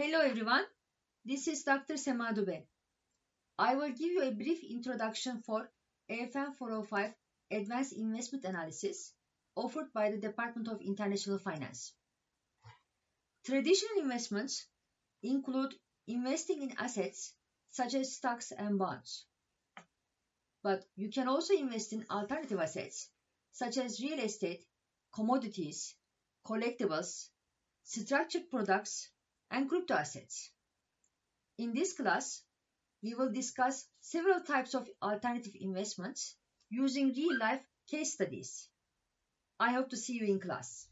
Hello everyone, this is Dr. Sema Dube. I will give you a brief introduction for AFN 405 Advanced Investment Analysis offered by the Department of International Finance. Traditional investments include investing in assets such as stocks and bonds. But you can also invest in alternative assets such as real estate, commodities, collectibles, structured products, and crypto assets. In this class, we will discuss several types of alternative investments using real-life case studies. I hope to see you in class.